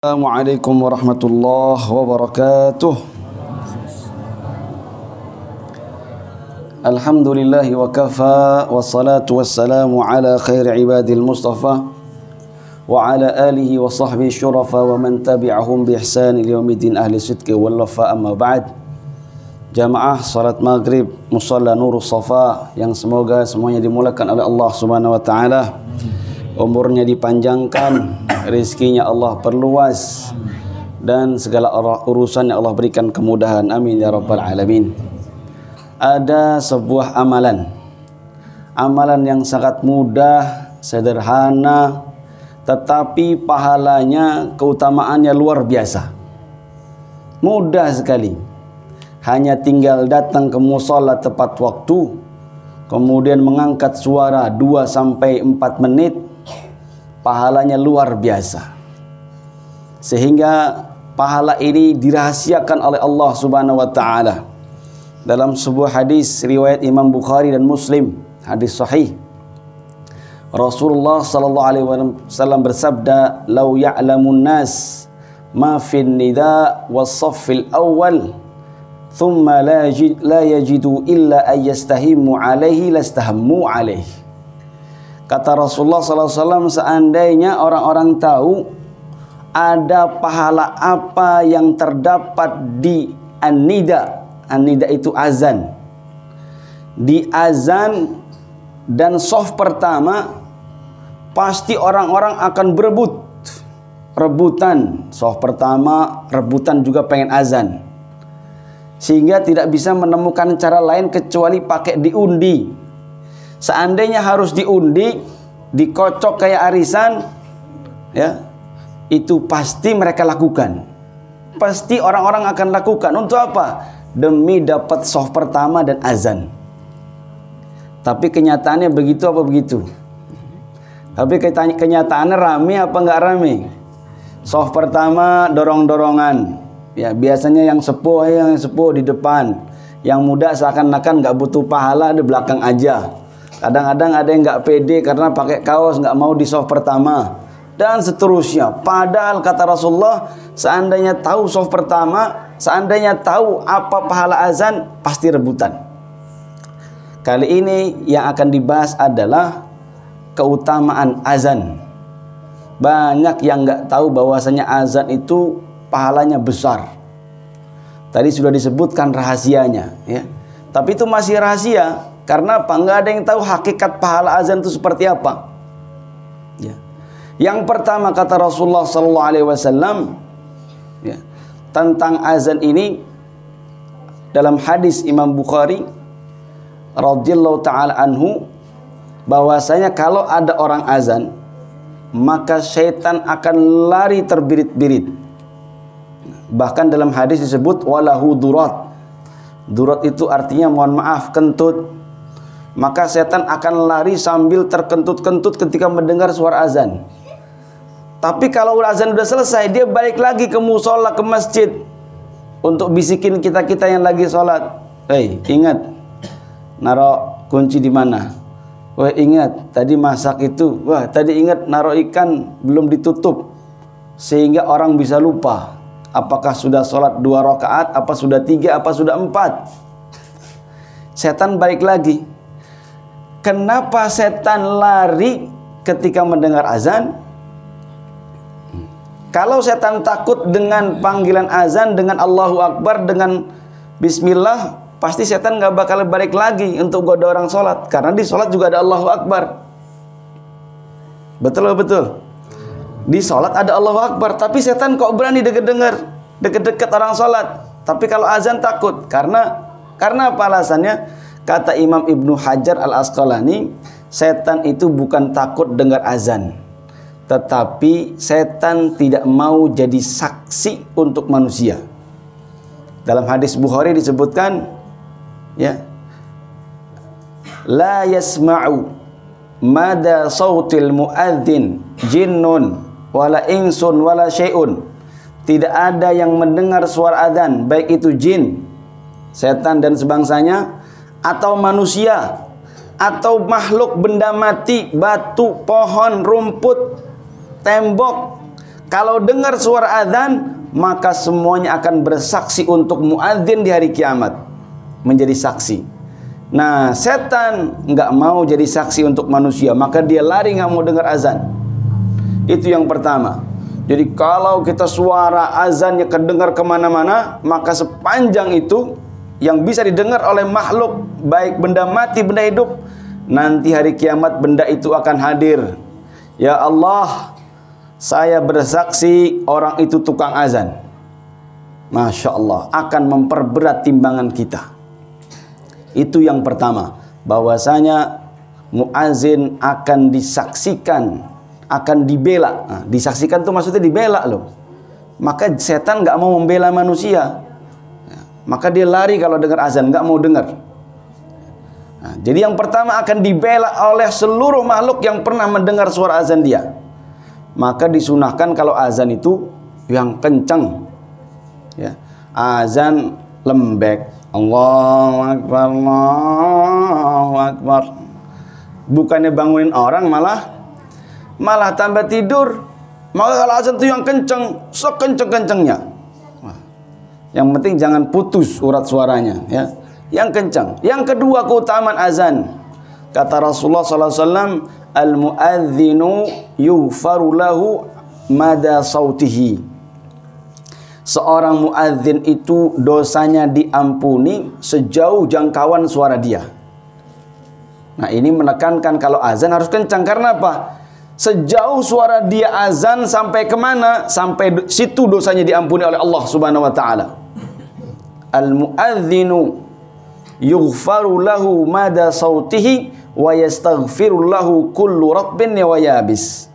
السلام عليكم ورحمة الله وبركاته الحمد لله وكفى والصلاة والسلام على خير عباد المصطفى وعلى آله وصحبه الشرفاء ومن تبعهم بإحسان اليوم الدين أهل الصدق والوفاء أما بعد Jamaah salat maghrib Musalla Nurul Safa yang semoga semuanya dimulakan oleh Allah Subhanahu wa taala. Umurnya dipanjangkan, rezekinya Allah perluas dan segala urusan yang Allah berikan kemudahan. Amin ya rabbal alamin. Ada sebuah amalan. Amalan yang sangat mudah, sederhana, tetapi pahalanya, keutamaannya luar biasa. Mudah sekali hanya tinggal datang ke musola tepat waktu kemudian mengangkat suara 2 sampai 4 menit pahalanya luar biasa. Sehingga pahala ini dirahasiakan oleh Allah Subhanahu wa taala. Dalam sebuah hadis riwayat Imam Bukhari dan Muslim hadis sahih. Rasulullah sallallahu alaihi wasallam bersabda lau ya'lamun nas ma fin nida was saffil awal thumma la la yajidu illa ayyastahimu alaihi lastahammu alaihi kata Rasulullah wasallam seandainya orang-orang tahu ada pahala apa yang terdapat di an-nida. An-nida itu azan. Di azan dan soft pertama pasti orang-orang akan berebut. Rebutan. Soft pertama rebutan juga pengen azan. Sehingga tidak bisa menemukan cara lain kecuali pakai diundi. Seandainya harus diundi, dikocok kayak arisan, ya, itu pasti mereka lakukan. Pasti orang-orang akan lakukan. Untuk apa? Demi dapat soft pertama dan azan. Tapi kenyataannya begitu apa begitu? Tapi kenyataannya rame apa enggak rame? Soft pertama dorong-dorongan, Ya, biasanya yang sepuh yang sepuh di depan, yang muda seakan-akan nggak butuh pahala di belakang aja. Kadang-kadang ada yang nggak pede karena pakai kaos nggak mau di soft pertama dan seterusnya. Padahal kata Rasulullah, seandainya tahu soft pertama, seandainya tahu apa pahala azan, pasti rebutan. Kali ini yang akan dibahas adalah keutamaan azan. Banyak yang nggak tahu bahwasanya azan itu pahalanya besar. Tadi sudah disebutkan rahasianya, ya. Tapi itu masih rahasia karena apa? Enggak ada yang tahu hakikat pahala azan itu seperti apa. Ya. Yang pertama kata Rasulullah sallallahu alaihi wasallam ya, tentang azan ini dalam hadis Imam Bukhari radhiyallahu taala anhu bahwasanya kalau ada orang azan maka syaitan akan lari terbirit-birit Bahkan dalam hadis disebut walahu durat. Durat itu artinya mohon maaf kentut. Maka setan akan lari sambil terkentut-kentut ketika mendengar suara azan. Tapi kalau azan sudah selesai, dia balik lagi ke musola, ke masjid untuk bisikin kita-kita yang lagi sholat. Hei, ingat, naro kunci di mana? Wah ingat, tadi masak itu. Wah tadi ingat naro ikan belum ditutup sehingga orang bisa lupa. Apakah sudah sholat dua rakaat, apa sudah tiga, apa sudah empat? Setan balik lagi. Kenapa setan lari ketika mendengar azan? Kalau setan takut dengan panggilan azan, dengan Allahu Akbar, dengan Bismillah, pasti setan nggak bakal balik lagi untuk goda orang sholat. Karena di sholat juga ada Allahu Akbar. Betul betul. Di sholat ada Allahu Akbar, tapi setan kok berani denger-denger, deket-deket orang sholat. Tapi kalau azan takut, karena karena apa alasannya? Kata Imam Ibnu Hajar Al Asqalani, setan itu bukan takut dengar azan, tetapi setan tidak mau jadi saksi untuk manusia. Dalam hadis Bukhari disebutkan, ya, la yasma'u mada sautil muadzin jinnun wala insun wala syai'un. Tidak ada yang mendengar suara azan, baik itu jin, setan dan sebangsanya atau manusia atau makhluk benda mati, batu, pohon, rumput, tembok Kalau dengar suara azan, maka semuanya akan bersaksi untuk muadzin di hari kiamat. Menjadi saksi. Nah, setan nggak mau jadi saksi untuk manusia, maka dia lari nggak mau dengar azan. Itu yang pertama. Jadi kalau kita suara azannya kedengar ke mana-mana, maka sepanjang itu yang bisa didengar oleh makhluk, baik benda mati, benda hidup, nanti hari kiamat benda itu akan hadir. Ya Allah, saya bersaksi orang itu tukang azan. Masya Allah akan memperberat timbangan kita. Itu yang pertama. Bahwasanya muazin akan disaksikan, akan dibela. Nah, disaksikan itu maksudnya dibela loh. Maka setan nggak mau membela manusia. Maka dia lari kalau dengar azan, nggak mau dengar. Nah, jadi yang pertama akan dibela oleh seluruh makhluk yang pernah mendengar suara azan dia. Maka disunahkan kalau azan itu yang kencang. Ya azan lembek. Allahu akbar Allahu akbar. Bukannya bangunin orang malah malah tambah tidur. Maka kalau azan itu yang kencang sekenceng-kencengnya yang penting jangan putus urat suaranya ya. Yang kencang. Yang kedua keutamaan azan. Kata Rasulullah sallallahu alaihi wasallam al muadzinu yughfaru lahu mada sautihi. Seorang muadzin itu dosanya diampuni sejauh jangkauan suara dia. Nah ini menekankan kalau azan harus kencang. Karena apa? Sejauh suara dia azan sampai ke mana sampai situ dosanya diampuni oleh Allah subhanahu wa ta'ala al muadzinu yughfaru lahu mada sautihi wa yastaghfirullahu kullu rabbin wa yabis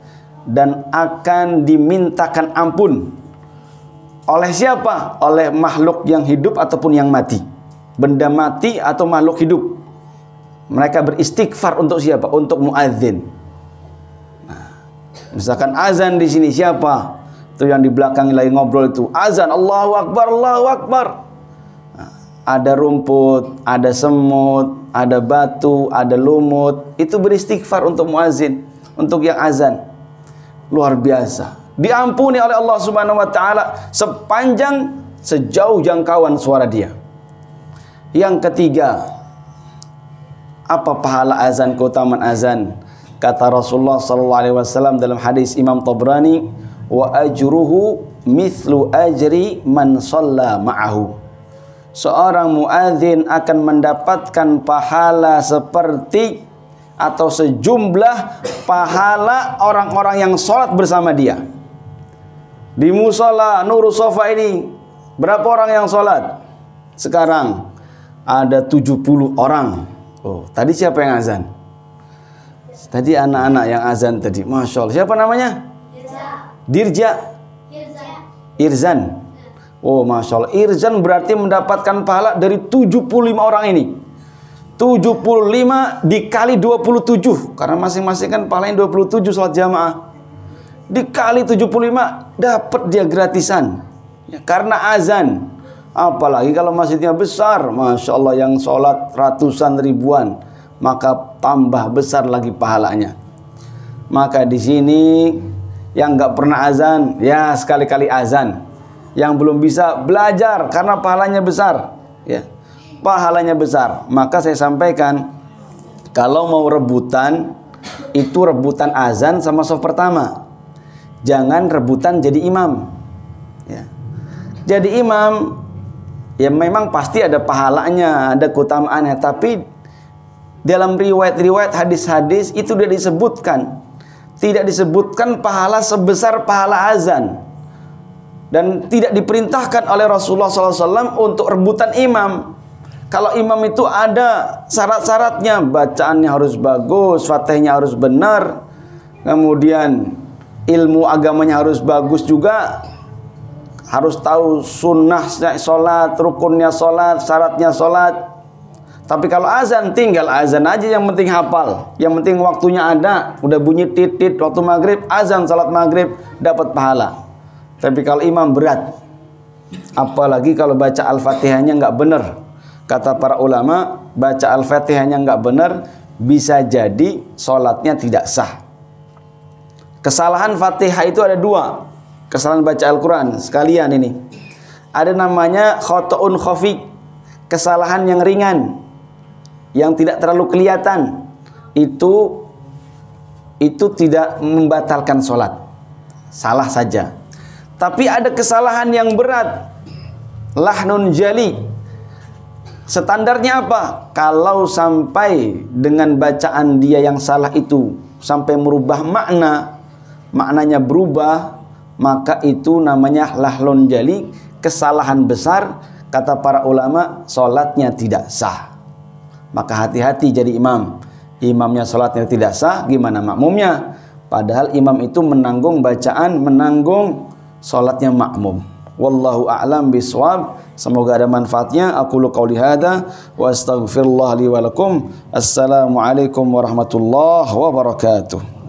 dan akan dimintakan ampun oleh siapa? Oleh makhluk yang hidup ataupun yang mati. Benda mati atau makhluk hidup. Mereka beristighfar untuk siapa? Untuk muadzin. Nah, misalkan azan di sini siapa? Itu yang di belakang lagi ngobrol itu. Azan Allahu Akbar, Allahu Akbar. Ada rumput, ada semut, ada batu, ada lumut, itu beristighfar untuk muazin, untuk yang azan. Luar biasa. Diampuni oleh Allah Subhanahu wa taala sepanjang sejauh jangkauan suara dia. Yang ketiga, apa pahala azan, keutamaan azan? Kata Rasulullah sallallahu alaihi wasallam dalam hadis Imam Tabrani, wa ajruhu mithlu ajri man shalla ma'ahu seorang muadzin akan mendapatkan pahala seperti atau sejumlah pahala orang-orang yang sholat bersama dia. Di musola Nurul Sofa ini berapa orang yang sholat? Sekarang ada 70 orang. Oh, tadi siapa yang azan? Tadi anak-anak yang azan tadi. Masya Allah. Siapa namanya? Dirja. Dirja. Irzan. Oh Masya Allah. Irzan berarti mendapatkan pahala dari 75 orang ini. 75 dikali 27 Karena masing-masing kan pahalanya 27 sholat jamaah. Dikali 75 dapat dia gratisan. Ya, Karena azan. Apalagi kalau masjidnya besar. Masya Allah yang sholat ratusan ribuan Maka tambah besar lagi pahalanya. Maka di sini yang nggak pernah azan Ya sekali-kali azan yang belum bisa belajar karena pahalanya besar. Ya. Pahalanya besar. Maka saya sampaikan kalau mau rebutan itu rebutan azan sama soft pertama. Jangan rebutan jadi imam. Ya. Jadi imam ya memang pasti ada pahalanya ada keutamaannya tapi dalam riwayat-riwayat hadis-hadis itu tidak disebutkan. Tidak disebutkan pahala sebesar pahala azan dan tidak diperintahkan oleh Rasulullah SAW untuk rebutan imam. Kalau imam itu ada syarat-syaratnya, bacaannya harus bagus, fatihnya harus benar, kemudian ilmu agamanya harus bagus juga, harus tahu sunnahnya sholat, rukunnya sholat, syaratnya sholat. Tapi kalau azan tinggal azan aja yang penting hafal, yang penting waktunya ada, udah bunyi titit waktu maghrib, azan salat maghrib dapat pahala. Tapi kalau imam berat. Apalagi kalau baca Al-Fatihahnya nggak benar. Kata para ulama, baca Al-Fatihahnya nggak benar, bisa jadi sholatnya tidak sah. Kesalahan Fatihah itu ada dua. kesalahan baca Al-Quran sekalian ini ada namanya khotoun khafi kesalahan yang ringan yang tidak terlalu kelihatan itu itu tidak membatalkan sholat salah saja tapi ada kesalahan yang berat. Lahnun jali. Standarnya apa? Kalau sampai dengan bacaan dia yang salah itu sampai merubah makna maknanya berubah maka itu namanya lahlun jali kesalahan besar kata para ulama solatnya tidak sah. Maka hati-hati jadi imam. Imamnya solatnya tidak sah gimana makmumnya? Padahal imam itu menanggung bacaan menanggung solatnya makmum. Wallahu a'lam biswab. Semoga ada manfaatnya. Aku lu qauli hada wa astaghfirullah li wa lakum. Assalamu alaikum warahmatullahi wabarakatuh